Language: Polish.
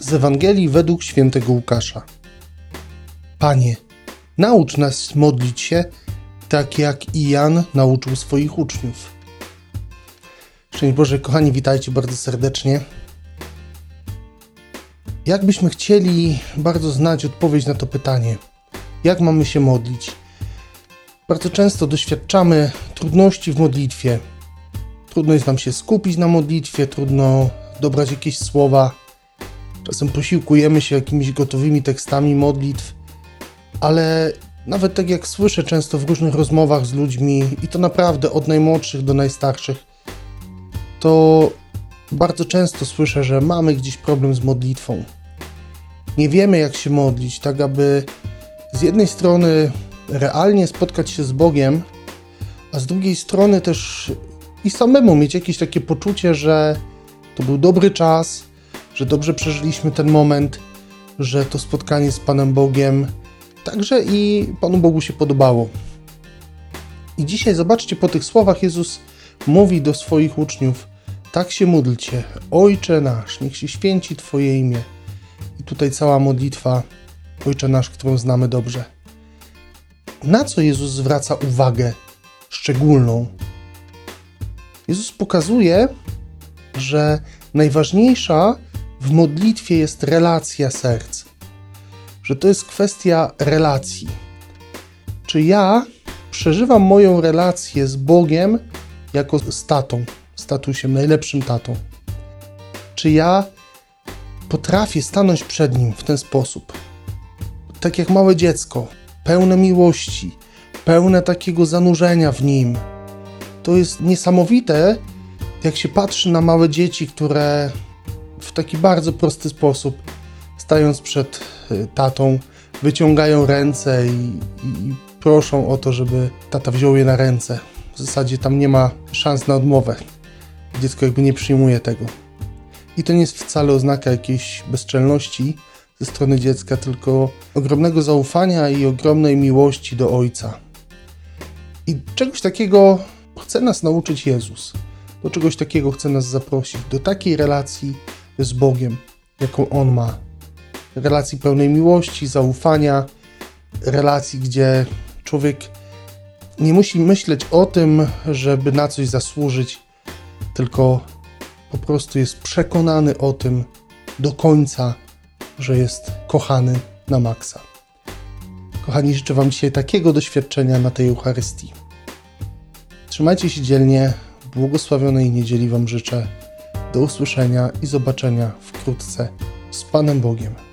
Z Ewangelii według świętego Łukasza. Panie, naucz nas modlić się, tak jak i Jan nauczył swoich uczniów. Szczęść Boże, kochani, witajcie bardzo serdecznie. Jakbyśmy chcieli bardzo znać odpowiedź na to pytanie, jak mamy się modlić? Bardzo często doświadczamy trudności w modlitwie. Trudno jest nam się skupić na modlitwie, trudno dobrać jakieś słowa. Czasem posiłkujemy się jakimiś gotowymi tekstami modlitw, ale nawet tak jak słyszę często w różnych rozmowach z ludźmi, i to naprawdę od najmłodszych do najstarszych, to bardzo często słyszę, że mamy gdzieś problem z modlitwą. Nie wiemy, jak się modlić, tak aby z jednej strony realnie spotkać się z Bogiem, a z drugiej strony też i samemu mieć jakieś takie poczucie, że to był dobry czas, że dobrze przeżyliśmy ten moment, że to spotkanie z Panem Bogiem także i Panu Bogu się podobało. I dzisiaj zobaczcie, po tych słowach Jezus mówi do swoich uczniów: Tak się módlcie, Ojcze nasz, niech się święci Twoje imię. I tutaj cała modlitwa Ojcze nasz, którą znamy dobrze. Na co Jezus zwraca uwagę szczególną? Jezus pokazuje, że najważniejsza w modlitwie jest relacja serc, że to jest kwestia relacji. Czy ja przeżywam moją relację z Bogiem jako z tatą, statusem, najlepszym tatą? Czy ja potrafię stanąć przed Nim w ten sposób? Tak jak małe dziecko, pełne miłości, pełne takiego zanurzenia w Nim. To jest niesamowite, jak się patrzy na małe dzieci, które taki bardzo prosty sposób, stając przed y, tatą, wyciągają ręce i, i, i proszą o to, żeby tata wziął je na ręce. W zasadzie tam nie ma szans na odmowę. Dziecko jakby nie przyjmuje tego. I to nie jest wcale oznaka jakiejś bezczelności ze strony dziecka, tylko ogromnego zaufania i ogromnej miłości do ojca. I czegoś takiego chce nas nauczyć Jezus. Do czegoś takiego chce nas zaprosić. Do takiej relacji z Bogiem, jaką On ma. Relacji pełnej miłości, zaufania, relacji, gdzie człowiek nie musi myśleć o tym, żeby na coś zasłużyć, tylko po prostu jest przekonany o tym do końca, że jest kochany na maksa. Kochani, życzę Wam dzisiaj takiego doświadczenia na tej Eucharystii. Trzymajcie się dzielnie, błogosławionej niedzieli Wam życzę. Do usłyszenia i zobaczenia wkrótce z Panem Bogiem.